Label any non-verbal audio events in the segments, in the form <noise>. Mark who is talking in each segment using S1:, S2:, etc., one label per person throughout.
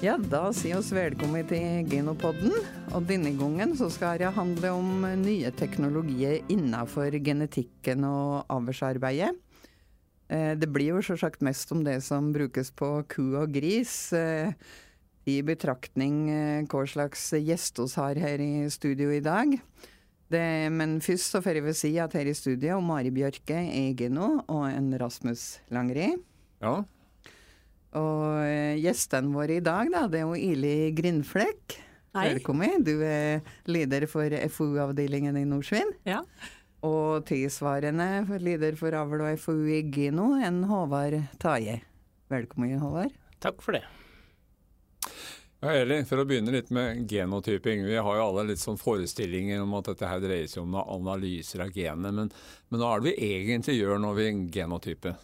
S1: Ja, da sier oss velkommen til Genopodden. Og denne gangen så skal det handle om nye teknologier innenfor genetikken og avlsarbeidet. Eh, det blir jo selvsagt mest om det som brukes på ku og gris. eh, I betraktning eh, hva slags gjest vi har her i studio i dag. Det, men først så får jeg si at her i studio Mari Bjørke er Geno og en Rasmus Langri.
S2: Ja,
S1: Og eh, gjestene våre i dag, da, det er jo Ili Grindflekk. Velkommen. Du er leder for FoU-avdelingen i Nordsvin.
S3: Ja.
S1: Og tilsvarende for leder for avl og FoU i Gino, en Håvard Taje. Velkommen, Håvard.
S4: Takk for det.
S2: Ja, Eli, for å begynne litt med genotyping. Vi har jo alle litt sånn forestillinger om at dette her dreier seg om analyser av genene, men, men hva er det vi egentlig gjør når vi genotyper?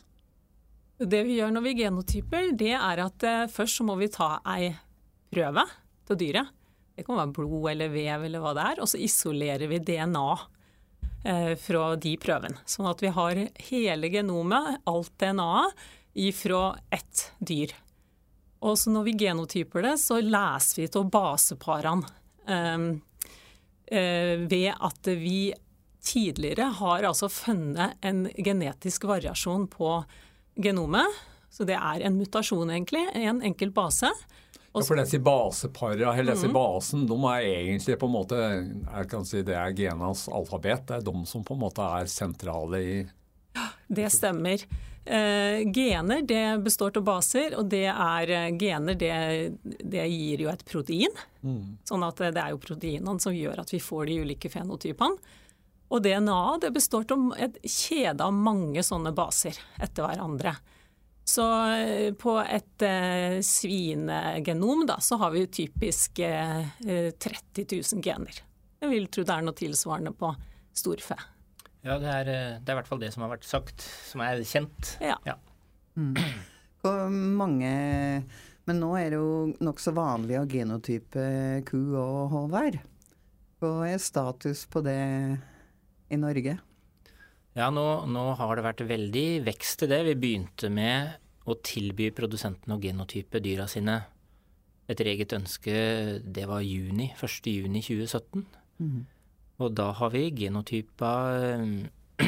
S3: Det vi gjør når vi genotyper, det er at eh, først så må vi ta ei prøve til dyret. Det kan være blod eller vev eller hva det er, og så isolerer vi DNA eh, fra de prøvene. Sånn at vi har hele genomet, alt DNA-et, ifra ett dyr. Og så når vi genotyper det, så leser vi av baseparene. eh, ved at vi tidligere har altså funnet en genetisk variasjon på genomet. Så det er en mutasjon, egentlig. En enkelt base.
S2: Ja, for disse basepara, eller disse basen, de er egentlig på en måte jeg kan si Det er genas alfabet. Det er de som på en måte er sentrale i
S3: Det stemmer. Eh, gener det består av baser, og det er eh, gener det, det gir jo et protein. Sånn at eh, det er jo proteinene som gjør at vi får de ulike fenotypene. Og DNA det består av et kjede av mange sånne baser etter hverandre. Så eh, på et eh, svinegenom da, så har vi jo typisk eh, eh, 30 000 gener. Jeg vil tro det er noe tilsvarende på storfe.
S4: Ja, det er, eh, det er i hvert fall det som har vært sagt, som er kjent.
S3: Ja.
S4: Ja.
S1: Hvor mange Men nå er det jo nokså vanlig å genotype ku og håvær. Hva er status på det i Norge?
S4: Ja, nå, nå har det vært veldig vekst i det. Vi begynte med å tilby produsentene å genotype dyra sine etter eget ønske. Det var juni, 1. juni 2017. Og da har vi genotypa <clears throat>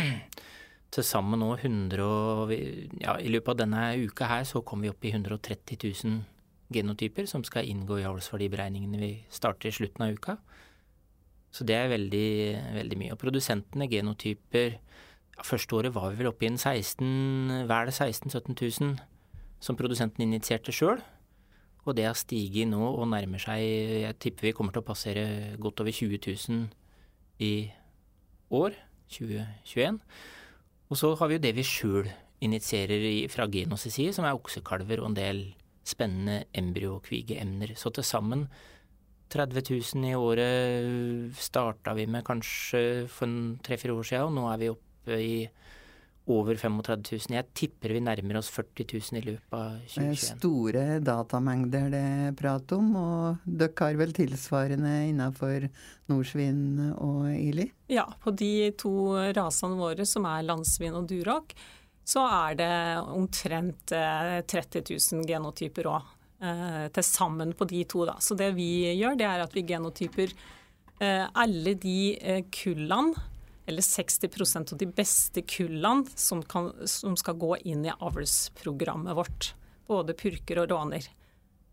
S4: til sammen nå 100 og Ja, i løpet av denne uka her så kom vi opp i 130 000 genotyper som skal inngå i avlsverdiberegningene vi starter i slutten av uka. Så det er veldig, veldig mye. Og produsentene genotyper Første året var vi vel oppe i en 16, hva det 16 000-17 000 som produsenten initierte sjøl. Og det har stiget nå og nærmer seg Jeg tipper vi kommer til å passere godt over 20 000 i år, 2021. Og så har vi jo det vi sjøl initierer fra Genos side, som er oksekalver og en del spennende embryo- og kvigeemner. Så til sammen 30 000 i året starta vi med kanskje for tre-fire år siden, og nå er vi oppe i over 35 000. Jeg tipper vi nærmer oss 40 000 i løpet av
S1: Det er
S4: 2021.
S1: store datamengder det er prat om, og dere har vel tilsvarende innenfor nordsvin og Ili?
S3: Ja, på de to rasene våre, som er landsvin og durak, så er det omtrent eh, 30 000 genotyper òg. Eh, til sammen på de to, da. Så det vi gjør, det er at vi genotyper eh, alle de eh, kullene, eller 60% av de beste kullene som, kan, som skal gå inn i avlsprogrammet vårt. Både purker og råner.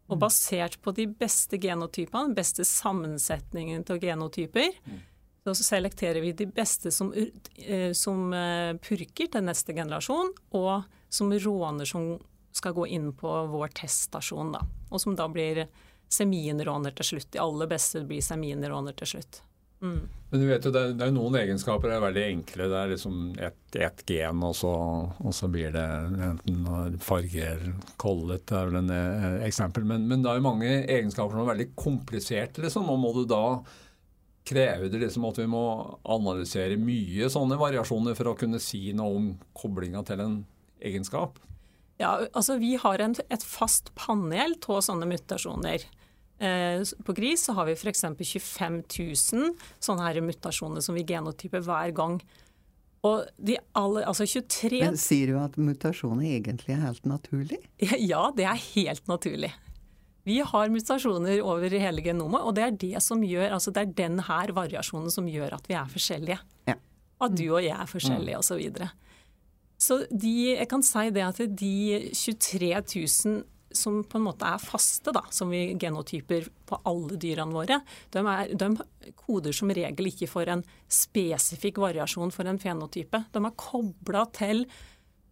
S3: Og basert på de beste genotypene, den beste sammensetningen av genotyper, så selekterer vi de beste som, som purker til neste generasjon, og som råner som skal gå inn på vår teststasjon, da. Og som da blir seminråner til slutt. De aller beste blir seminråner til slutt. Mm.
S2: Men du vet jo, det er, det er noen egenskaper det er veldig enkle. Det er liksom ett et gen, og så, og så blir det enten farger kollet, er vel en eh, eksempel. Men, men det er jo mange egenskaper som er veldig kompliserte, liksom. Og må du da kreve det liksom at vi må analysere mye sånne variasjoner for å kunne si noe om koblinga til en egenskap?
S3: Ja, altså Vi har en, et fast panel av sånne mutasjoner. Eh, på gris så har vi f.eks. 25 000 sånne her mutasjoner som vi genotyper hver gang. Og de alle, altså 23
S1: Men sier du at mutasjoner egentlig er helt naturlig?
S3: Ja, det er helt naturlig. Vi har mutasjoner over hele genomet, og det er det som gjør, altså det er den her variasjonen som gjør at vi er forskjellige.
S1: Ja.
S3: At du og jeg er forskjellige, osv. Så, de, jeg kan si det at de 23 000 som på en måte er faste, da, som vi genotyper på alle dyrene våre, de, er, de koder som regel ikke for en spesifikk variasjon for en fenotype. De er kobla til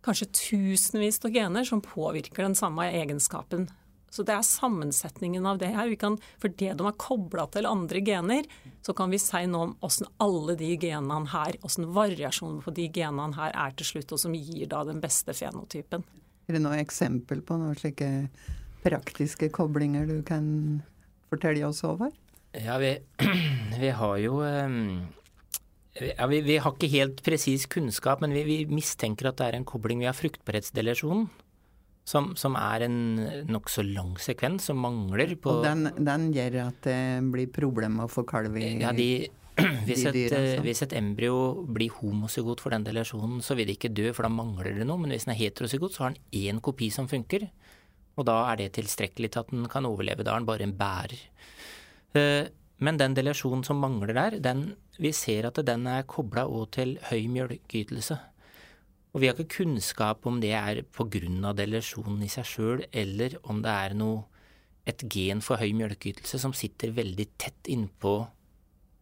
S3: kanskje tusenvis av gener som påvirker den samme egenskapen så det er sammensetningen av det her. Kan, for det de har kobla til andre gener, så kan vi si noe om hvordan alle de genene her, hvordan variasjonen på de genene her er til slutt, og som gir da den beste fenotypen.
S1: Er det noe eksempel på noen slike praktiske koblinger du kan fortelle oss over?
S4: Ja, vi, <clears throat> vi har jo um, ja, vi, vi, har ikke helt presis kunnskap, men vi, vi, mistenker at det er en kobling. via har fruktbarhetsdelasjonen som, som er en nokså lang sekvens som mangler på
S1: Og den, den gjør at det blir problemer få kalv i
S4: ja, de, <clears throat> hvis, et, dyr, altså. hvis et embryo blir homozygot for den delasjonen, så vil det ikke dø, for da mangler det noe. Men hvis den er heterozygot, så har den én kopi som funker. Og da er det tilstrekkelig til at den kan overleve. Da er den bare en bærer. Eh, men den delasjonen som mangler der, den, vi ser at den er kobla òg til høy mjølkeytelse. Og vi har ikke kunnskap om det er pga. delasjonen i seg sjøl, eller om det er noe, et gen for høy mjølkeytelse som sitter veldig tett innpå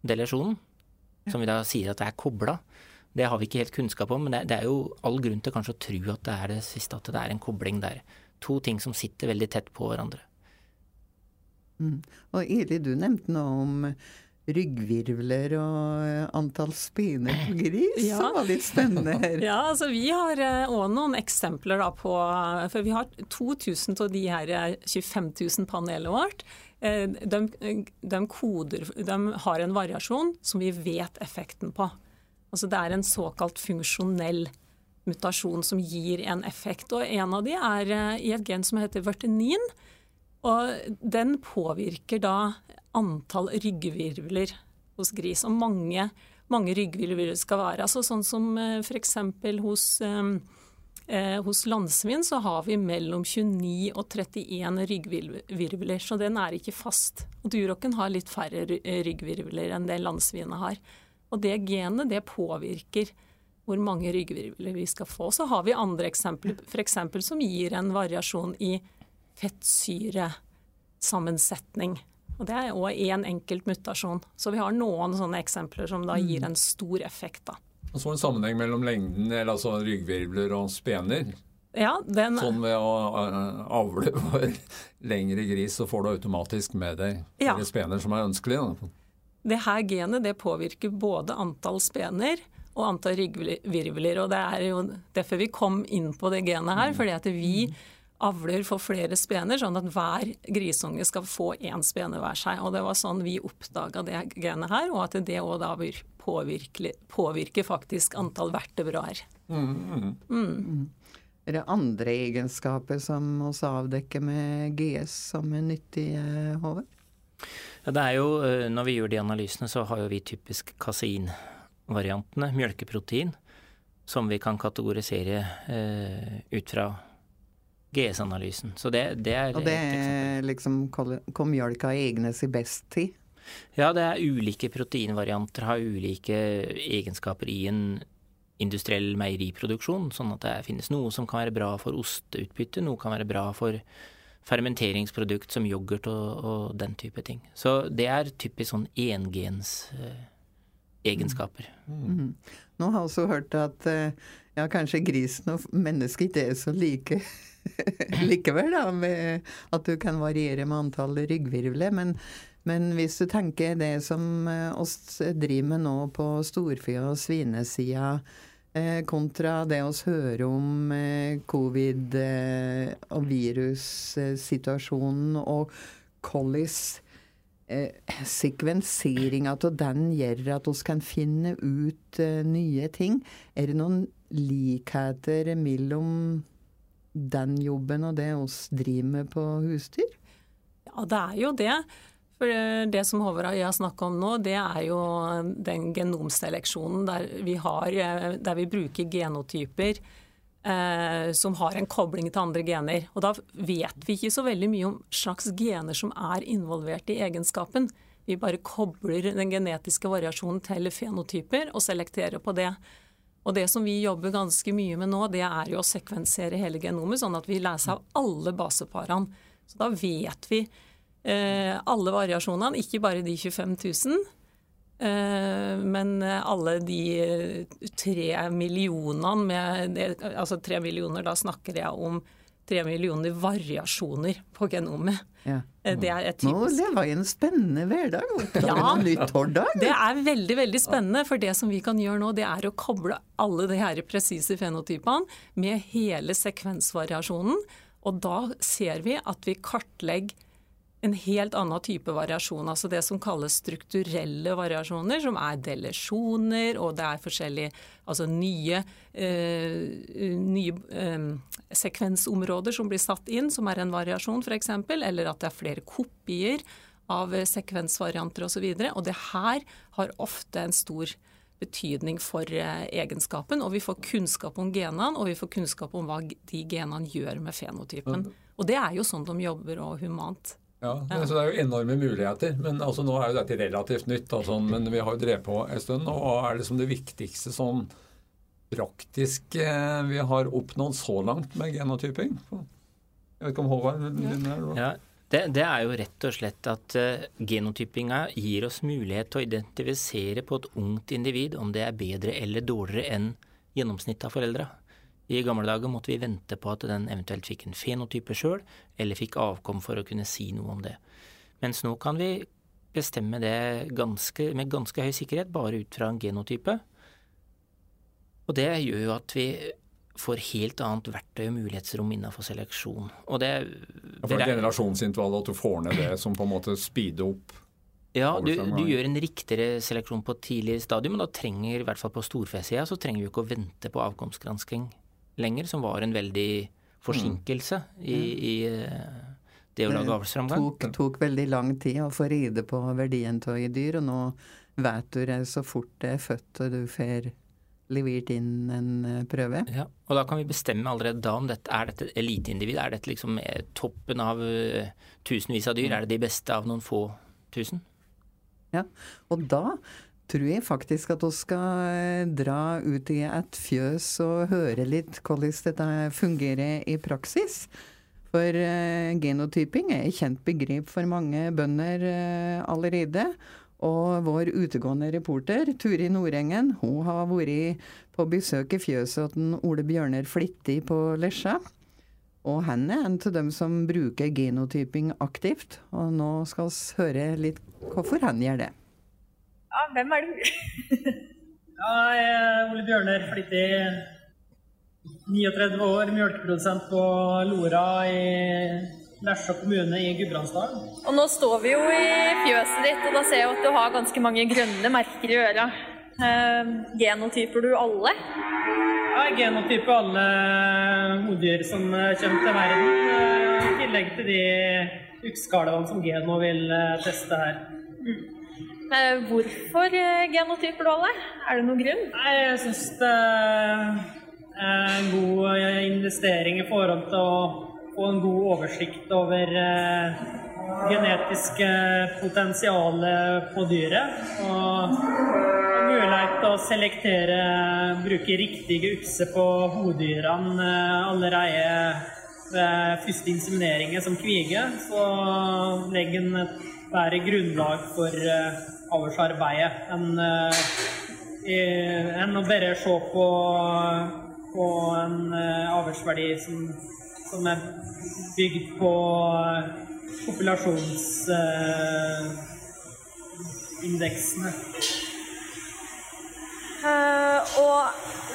S4: delasjonen, som vi da sier at det er kobla. Det har vi ikke helt kunnskap om, men det, er jo all grunn til kanskje å tro at det er det siste, at det er en kobling der. To ting som sitter veldig tett på hverandre.
S1: Mm. Og Eli, du nevnte noe om ryggvirvler og eh, antall spiner på gris. <laughs> Ja. som var litt spennende her. <laughs>
S3: Ja, altså Vi har òg eh, noen eksempler da på For vi har 2000 av de her 25 eh, 000 panelet vårt. De, de, koder, de har en variasjon som vi vet effekten på. Altså Det er en såkalt funksjonell mutasjon som gir en effekt. og En av de er i et gen som heter vertenin. Og den påvirker da antall ryggvirvler hos gris. Og mange, mange ryggvirvler skal være. Altså sånn som eh, f.eks. hos, eh, eh, hos landsvin så har vi mellom 29 og 31 ryggvirvler, så den er ikke fast. Og Durocken har litt færre ryggvirvler enn det landsvinet har. Og det genet det påvirker hvor mange ryggvirvler vi skal få. Så har vi andre eksempler, f.eks. som gir en variasjon i fettsyresammensetning. Og Det er òg én en enkelt mutasjon. Så vi har noen sånne eksempler som da gir en stor effekt. da.
S2: Og så en sammenheng mellom lengden, eller altså ryggvirvler og spener.
S3: Ja, den...
S2: Sånn ved å avle <laughs> for lengre gris, så får du automatisk med deg ja. spener som er ønskelige.
S3: Det her genet det påvirker både antall spener og antall ryggvirvler. og Det er jo derfor vi kom inn på det genet her. fordi at vi avler for flere spener, sånn at hver grisunge skal få én spene hver seg. Og Det var sånn vi oppdaga det genet her, og at det òg da vil påvirke, påvirke, faktisk antall vertebraer. Mm, mm.
S1: Mm. Er det andre egenskaper som også avdekker med GS som er nyttige, Håvard?
S4: Ja, det er jo, eh, Når vi gjør de analysene, så har jo vi typisk kaseinvariantene, mjølkeprotein, som vi kan kategorisere eh, ut fra GS-analysen. Så det, det, er
S1: Og det er liksom hva mjølka egner seg best til?
S4: Ja, det er ulike proteinvarianter har ulike egenskaper i en industriell meieriproduksjon. Sånn at det finnes noe som kan være bra for osteutbytte, noe kan være bra for fermenteringsprodukt som yoghurt og, og den type ting. Så det er typisk sånn engens eh, egenskaper. Mm.
S1: Mm. Nå har jeg også hørt at eh, ja, kanskje grisen og mennesket ikke er så like <laughs> likevel, da, med at du kan variere med antall ryggvirvler. Men, men, hvis du tenker det som eh, oss driver med nå på storfe- og svinesida, eh, kontra det oss hører om eh, covid og virussituasjonen og hvordan sekvenseringa av den gjør at vi kan finne ut nye ting. Er det noen likheter mellom den jobben og det oss driver med på husdyr?
S3: Ja, det er jo det. For Det som Håvard og jeg snakka om nå, det er jo den genomseleksjonen der vi, har, der vi bruker genotyper eh, som har en kobling til andre gener. Og da vet vi ikke så veldig mye om slags gener som er involvert i egenskapen. Vi bare kobler den genetiske variasjonen til fenotyper og selekterer på det. Og det som vi jobber ganske mye med nå, det er jo å sekvensere hele genomet, sånn at vi leser av alle baseparene. Så da vet vi eh, alle variasjonene, ikke bare de 25 000. Eh, men alle de tre millionene med det, Altså tre millioner, da snakker jeg om tre millioner variasjoner på genomet.
S1: Ja.
S3: Eh, Det er et
S1: Nå lever jeg en spennende hverdag.
S3: Ja.
S1: nytt.
S3: Det er veldig veldig spennende, for det som vi kan gjøre nå, det er å koble alle de her presise fenotypene med hele sekvensvariasjonen. Og da ser vi at vi kartlegger en helt annen type variasjon. Altså det som kalles strukturelle variasjoner, som er delesjoner, og det er forskjellige altså nye, øh, nye øh, sekvensområder som blir satt inn, som er en variasjon f.eks., eller at det er flere kopier av sekvensvarianter osv. Og, så og det her har ofte en stor betydning for eh, egenskapen, og vi får kunnskap om genene, og vi får kunnskap om hva de genene gjør med fenotypen. Og det er jo sånn de jobber og humant.
S2: Ja, Så det er jo enorme muligheter. men altså Nå er jo dette relativt nytt, altså, men vi har jo drevet på en stund. og Hva er liksom det viktigste sånn praktiske vi har oppnådd så langt med genotyping? Jeg vet ikke om Håvard din er?
S4: Ja, det, det er jo rett og slett at uh, genotypinga gir oss mulighet til å identifisere på et ungt individ om det er bedre eller dårligere enn gjennomsnittet av foreldra. I gamle dager måtte vi vente på at den eventuelt fikk en fenotype sjøl, eller fikk avkom for å kunne si noe om det. Mens nå kan vi bestemme det ganske, med ganske høy sikkerhet bare ut fra en genotype. Og det gjør jo at vi får helt annet verktøy og mulighetsrom innenfor seleksjon. Og det,
S2: Ja, For generasjonsintervallet, at du får ned det som på en måte speeder opp
S4: Ja, du, du gjør en riktigere seleksjon på et tidlig stadium, men da trenger, i hvert fall på storfesida, så trenger vi ikke å vente på avkomstgransking lenger, som var en veldig forsinkelse i, i eh, det å lage avlsframgang.
S1: tok, tok veldig lang tid å få ride på verdien av dyr, og nå vet du det så fort det er født og du får levert inn en eh, prøve.
S4: Ja, og da kan vi bestemme allerede da om dette er dette et eliteindivid. Er dette liksom eh, toppen av tusenvis av dyr? Er det de beste av noen få tusen?
S1: Ja, og da tror jeg faktisk at vi skal eh, dra ut i et fjøs og høre litt hvordan dette fungerer i praksis. For eh, genotyping er et kjent begrep for mange bønder eh, allerede. Og vår utegående reporter Turi Nordengen hun har vært på besøk i fjøset til Ole Bjørner Flittig på Lesja. Og han er en av dem som bruker genotyping aktivt. Og nå skal vi høre litt hvorfor han gjør det.
S5: Ja, hvem er du?
S6: Ja, jeg er Ole Bjørner, flittig 39 år, mjølkeprodusent på Lora i Lesja kommune i Gudbrandsdalen.
S5: Og nå står vi jo i fjøset ditt, og da ser jeg at du har ganske mange grønne merker i øra. Eh, genotyper du alle?
S6: Ja, jeg genotyper alle hodyr som kommer til verden, eh, i tillegg til de utskalvene som Geno vil eh, teste her.
S5: Eh, hvorfor eh, genotyper du alle? Er det noen grunn?
S6: Nei, jeg syns det er en god eh, investering i forhold til å få en god oversikt over eh, genetiske potensialet på dyret. Og mulighet til å selektere, bruke riktige ukser på hoddyrene eh, allerede ved første insemineringer som kvige. Så legger en et bedre grunnlag for eh, avlsarbeidet enn eh, enn å bare se på, på en eh, avlsverdi som, som er bygd på populasjonsindeksene.
S5: Uh, og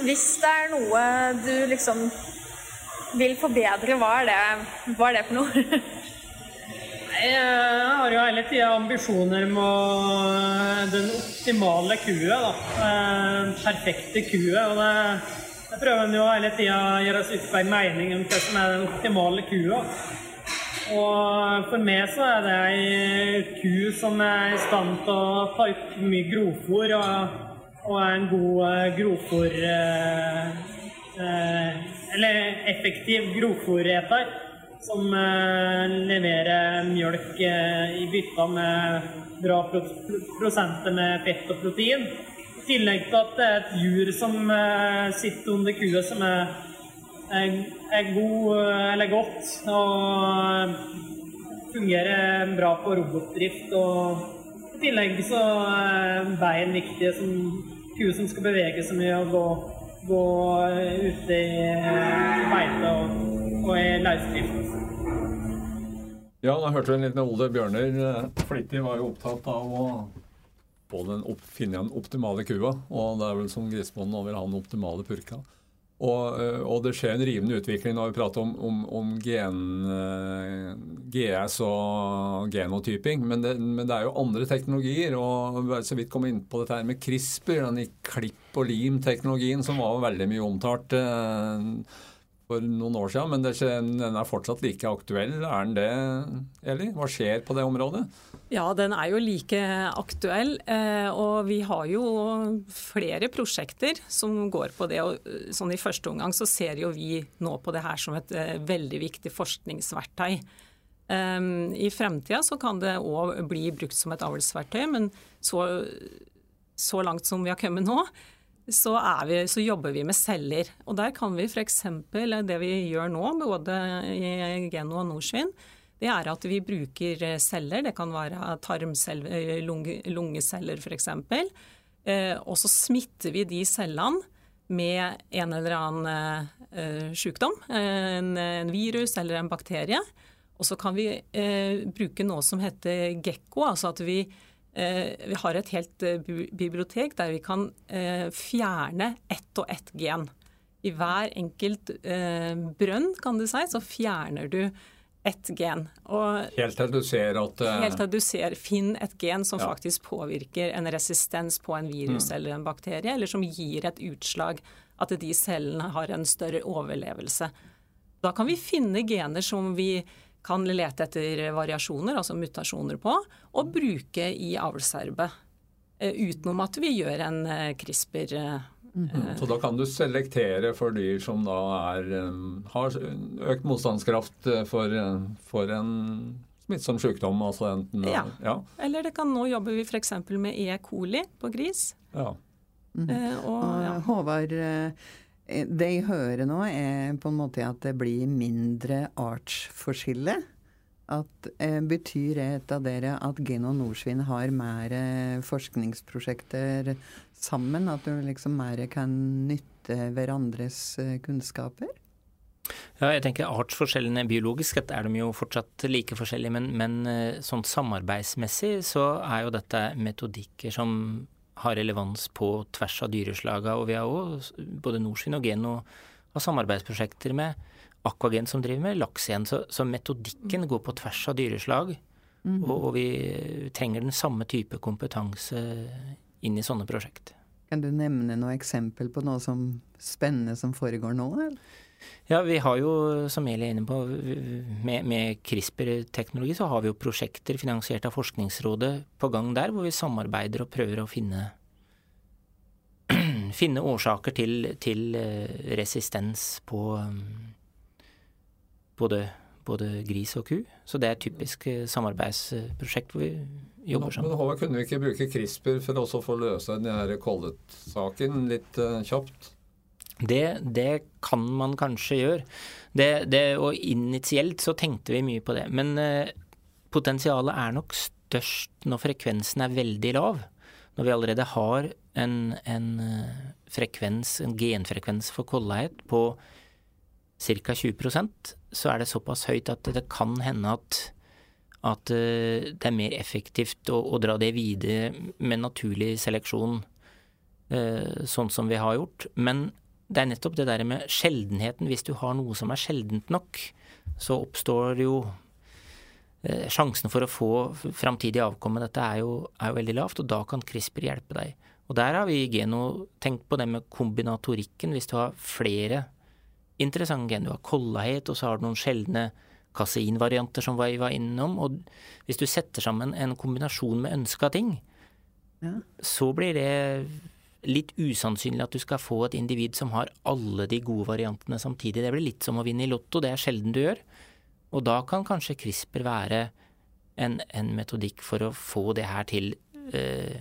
S5: hvis det er noe du liksom vil forbedre, hva er det, hva er det for noe? <laughs>
S6: Jeg har jo hele tida ambisjoner med å- den optimale kua. Da. Eh, perfekte kua. Og det, det prøver en jo hele tida å gjøre ut på en mening om hva som er den optimale kua. Og for meg så er det ei ku som er i stand til å ta opp mye grovfòr, og, og er en god grovfòr eh, eh, eller effektiv grovfòreter som leverer mjølk i bytta med bra prosenter med fett og protein. I tillegg til at det er et djur som sitter under kua som er, er, er god, eller godt. og fungerer bra på robotdrift. Og i tillegg så er bein viktige som kua som skal bevege seg mye og gå, gå ute i beite og, og er løsdrift.
S2: Ja, da hørte vi en liten Ole Bjørner. Flittig var jo opptatt av å opp, finne den optimale kua. Og det er vel som grisebonden over vil ha den optimale purka. Og, eh, og, det skjer en rivende utvikling når vi prater om, om, om gen, eh, GS og genotyping. Men det, men det, er jo andre teknologier. og Vi Så vidt kom inn på dette her med CRISPR, den klipp og lim-teknologien som var veldig mye omtalt. Eh, for noen år siden, men den er fortsatt like aktuell. Er den det, Eli? Hva skjer på det området?
S3: Ja, den er jo like aktuell. Eh, og vi har jo flere prosjekter som går på det. og eh, sånn I første omgang så ser jo vi nå på det her som et eh, veldig viktig forskningsverktøy. I fremtida så kan det òg bli brukt som et avlsverktøy, men så, så langt som vi har kommet nå, så, vi, så, jobber vi med celler. Og der kan vi f.eks. det vi gjør nå, både i Geno og Norsvin, det er at vi bruker celler. Det kan være tarmceller, lunge, lungeceller f.eks. Eh, og så smitter vi de cellene med en eller annen eh, sykdom. En, en, virus eller en bakterie. Og så kan vi eh, bruke noe som heter gekko, altså at vi Eh, vi har et helt eh, bibliotek der vi kan eh, fjerne ett og ett gen. I hver enkelt brønn, kan du si, så fjerner du ett gen.
S2: Og helt til du ser at
S3: Helt til du ser Finn et gen som ja. faktisk påvirker en resistens på en virus mm. eller en bakterie, eller som gir et utslag at de cellene har en større overlevelse. Da kan vi finne gener som vi kan lete etter variasjoner, altså mutasjoner på, og bruke i avlsarbeid. Eh, utenom at vi gjør en eh, CRISPR.
S2: Mm -hmm. Så da kan du selektere for dyr som da er, har økt motstandskraft for, for en smittsom sykdom? Altså enten,
S3: ja. ja. Eller det kan nå jobber vi f.eks. med E. coli på gris.
S2: Ja.
S1: Mm og, ja. Håvard, det jeg hører nå, er på en måte at det blir mindre artsforskille. At, eh, betyr det av dere at Geno Norsvin har mer eh, forskningsprosjekter sammen? At du liksom mer kan nytte hverandres eh, kunnskaper?
S4: Ja, jeg tenker Artsforskjellene biologisk er de jo fortsatt like forskjellige, men, men sånn samarbeidsmessig så er jo dette metodikker som har relevans på tvers av dyreslaga. Og vi har òg både Norsvin og Geno har samarbeidsprosjekter med Aquagen som driver med laks igjen. Så, så, metodikken går på tvers av dyreslag. Mm. Og, og, vi trenger den samme type kompetanse inn i sånne prosjekt.
S1: Kan du nevne noe eksempel på noe som spennende som foregår nå? Eller?
S4: Ja, vi har jo, som Eli er inne på, med, med CRISPR-teknologi så har vi jo prosjekter finansiert av Forskningsrådet på gang der, hvor vi samarbeider og prøver å finne, <clears throat> finne årsaker til, til, eh, resistens på um, både, både, gris og ku. Så det er et typisk eh, samarbeidsprosjekt hvor vi jobber sammen.
S2: Men Håvard, kunne vi ikke bruke CRISPR for å få løse denne koldet-saken litt uh, kjapt?
S4: Det, det, kan man kanskje gjøre. Det, det, og initielt så tenkte vi mye på det. Men eh, potensialet er nok størst når frekvensen er veldig lav. Når vi allerede har en, en eh, frekvens, en genfrekvens for koldhet på ca. 20% så er det såpass høyt at det kan hende at, at eh, det er mer effektivt å, å, dra det videre med naturlig seleksjon, eh, sånn som vi har gjort. Men det er nettopp det der med sjeldenheten. Hvis du har noe som er sjeldent nok, så oppstår jo eh, Sjansen for å få framtidig avkomme dette er jo, er jo, veldig lavt, og da kan CRISPR hjelpe deg. Og der har vi i Geno tenkt på det med kombinatorikken. Hvis du har flere interessante gen, du har kollahet, og så har du noen sjeldne kaseinvarianter som vi var innom, og hvis du setter sammen en kombinasjon med ønska ting, ja. så blir det litt usannsynlig at du skal få et individ som har alle de gode variantene samtidig. Det blir litt som å vinne i Lotto, det er sjelden du gjør. Og da kan kanskje CRISPR være en, en metodikk for å få det her til. Øh,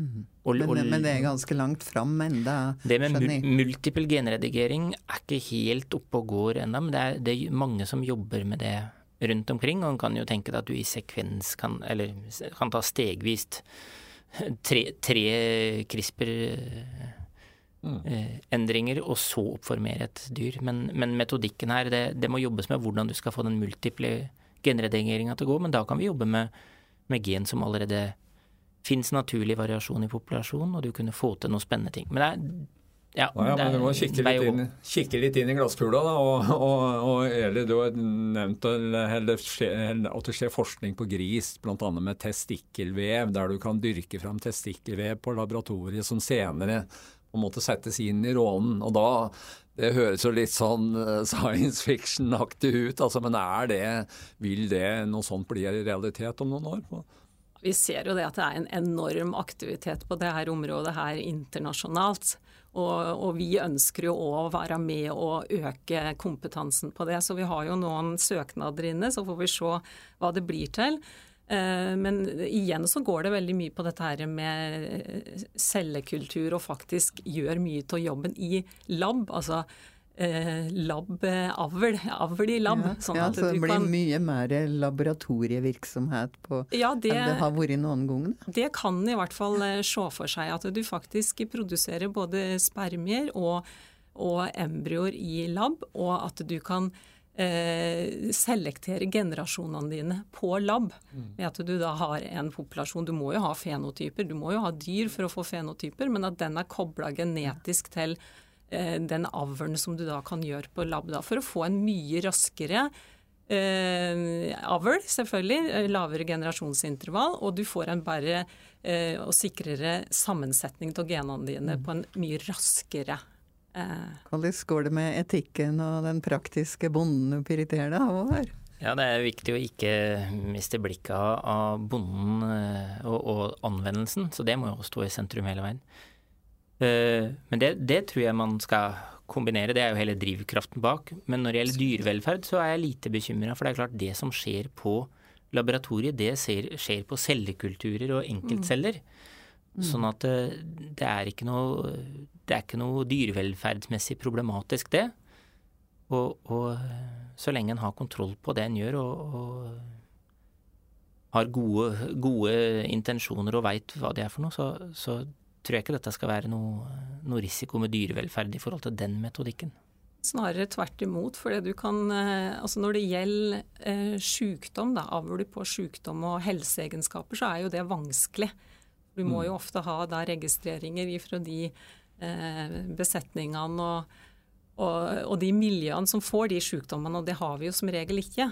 S1: mm. og, men, men, det er ganske langt fram enda,
S4: Det med multiple genredigering er ikke helt oppe og går ennå, men det er, det er mange som jobber med det rundt omkring. Og en kan jo tenke deg at du i sekvens kan, eller kan ta stegvis tre, tre CRISPR-endringer, mm. og så oppformere et dyr. Men, men metodikken her, det, det, må jobbes med hvordan du skal få den multiple genredigeringa til å gå. Men da kan vi jobbe med, med gen som allerede fins naturlig variasjon i populasjonen, og du kunne få til noen spennende ting. Men det er
S2: ja, ja, men Du må kikke litt, inn, kikke litt inn i glasskula. da, og, og, og Eli, Du har nevnt at det skjer forskning på gris, bl.a. med testikkelvev, der du kan dyrke fram testikkelvev på laboratoriet som senere på en måte settes inn i rånen. Og da, Det høres jo litt sånn eh, science fiction-aktig ut, altså, men er det, vil det noe sånt bli en realitet om noen år?
S3: Vi ser jo det at det er en enorm aktivitet på dette området her internasjonalt. Og, og, vi ønsker jo å være med og øke kompetansen på det. Så vi har jo noen søknader inne, så får vi se hva det blir til. Eh, men igjen så går det veldig mye på dette her med cellekultur og faktisk gjør mye av jobben i lab. Altså eh, lab-avl. Avl i lab.
S1: Ja, sånn ja, så det blir kan... mye mer laboratorievirksomhet på ja, det, enn det har vært noen gang?
S3: Det kan i hvert fall eh, se for seg at du faktisk produserer både spermier og, og embryoer i lab, og at du kan eh, selektere generasjonene dine på lab. Mm. Ved at du da har en populasjon Du må jo ha fenotyper, du må jo ha dyr for å få fenotyper, men at den er kobla genetisk til den avlen som du da kan gjøre på lab, da, for å få en mye raskere eh, avl, selvfølgelig, eh, lavere generasjonsintervall, og du får en bedre eh, og sikrere sammensetning av genene dine mm. på en mye raskere
S1: eh. Hvordan går det med etikken og den praktiske bonden du prioriterer deg
S4: Ja, Det er viktig å ikke miste blikket av bonden eh, og, og, anvendelsen, så det må jo stå i sentrum hele veien. Eh, men det, det, tror jeg man skal kombinere, det er jo hele drivkraften bak. Men når det gjelder dyrevelferd, så er jeg lite bekymra. For det er klart, det som skjer på laboratoriet, det skjer på cellekulturer og enkeltceller. Mm. Sånn at eh, det er ikke noe, det er ikke noe dyrevelferdsmessig problematisk, det. Og, og, så lenge en har kontroll på det en gjør, og, og har gode, gode, intensjoner og veit hva det er for noe, så, så tror jeg ikke dette skal være noe, noe risiko med dyrevelferd i forhold til den metodikken.
S3: Snarere tvert imot. For du kan, eh, altså når det gjelder eh, sykdom, da, avl på sykdom og helseegenskaper, så er jo det vanskelig. Du må jo mm. ofte ha da registreringer fra de eh, besetningene og, og, og, de miljøene som får de sykdommene, og det har vi jo som regel ikke.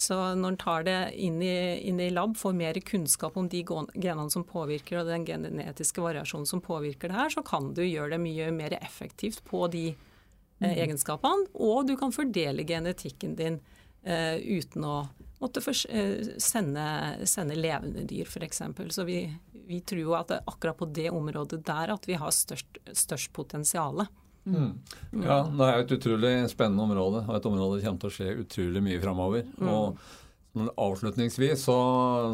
S3: Så når en tar det inn i, inn i, lab, får mer kunnskap om de genene som påvirker og den genetiske variasjonen som påvirker det her, så kan du gjøre det mye mer effektivt på de eh, mm. egenskapene. Og du kan fordele genetikken din eh, uten å måtte for, eh, sende, sende, levende dyr, f.eks. Så vi, vi tror jo at det er akkurat på det området der at vi har størst, størst potensial.
S2: Mm. Ja, det er et utrolig spennende område, og et område det kommer til å skje utrolig mye framover. Mm. Og avslutningsvis så,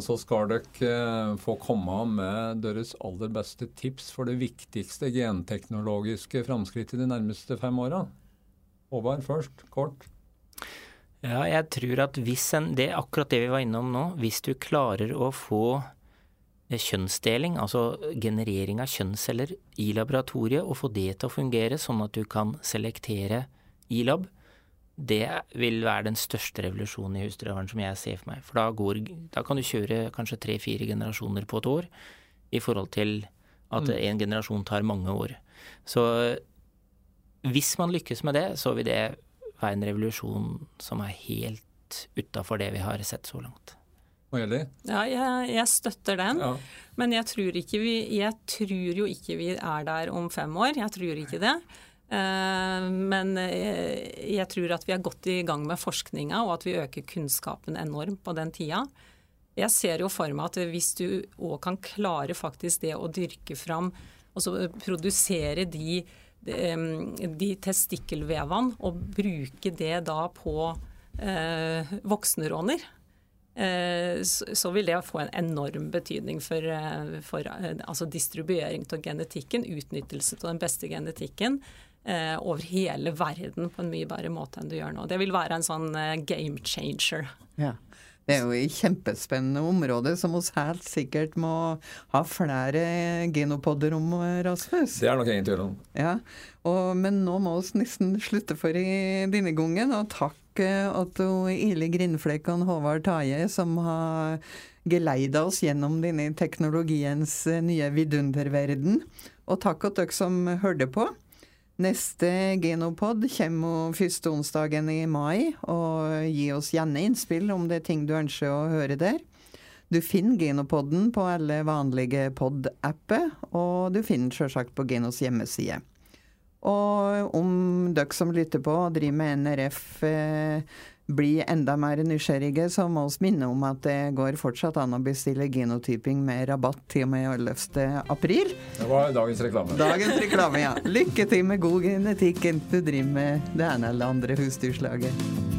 S2: så, skal dere eh, få komme med deres aller beste tips for det viktigste genteknologiske framskrittet de nærmeste fem åra. Håvard først, kort.
S4: Ja, jeg tror at hvis en, det er akkurat det vi var innom nå, hvis du klarer å få kjønnsdeling, altså generering av kjønnsceller i laboratoriet, og få det til å fungere sånn at du kan selektere i lab, det vil være den største revolusjonen i husdyravlen som jeg ser for meg. For da, går, da kan du kjøre kanskje tre-fire generasjoner på et år, i forhold til at mm. en generasjon tar mange år. Så hvis man lykkes med det, så vil det være en revolusjon som er helt utafor det vi har sett så langt.
S3: Ja, jeg, jeg, støtter den. Ja. Men jeg tror, vi, jeg tror, jo ikke vi er der om fem år. Jeg tror ikke det. Uh, men jeg, jeg, tror at vi er godt i gang med forskninga, og at vi øker kunnskapen enormt på den tida. Jeg ser jo for meg at hvis du òg kan klare faktisk det å dyrke fram og så produsere de, de, de testikkelvevene og bruke det da på eh, voksenråner. Eh, så vil det få en enorm betydning for, eh, for altså distribuering av genetikken, utnyttelse av den beste genetikken over hele verden på en mye bedre måte enn du gjør nå. Det vil være en sånn game changer.
S1: Ja. Det er jo et kjempespennende område som vi helt sikkert må ha flere genopodder om, Rasmus.
S2: Det er nok ingen tvil om.
S1: Ja, og, Men nå må vi nesten slutte for i denne gangen. Og takk Otto Ile Grindflekk og Håvard Taje som har geleida oss gjennom denne teknologiens nye vidunderverden. Og takk til dere som hørte på. Neste Genopod kommer første onsdagen i mai, og gi oss gjerne innspill om det er ting du ønsker å høre der. Du finner Genopodden på alle vanlige pod-apper, og du finner den selvsagt på Genos hjemmeside. Og om dere som lytter på og driver med NRF eh, blir enda mer nysgjerrige, så må vi minne om at det går fortsatt an å bestille genotyping med rabatt til og med 11. april.
S2: Det var dagens reklame.
S1: Dagens reklame, ja. Lykke til med god genetikk enten du driver med det ene eller andre husdyrslaget.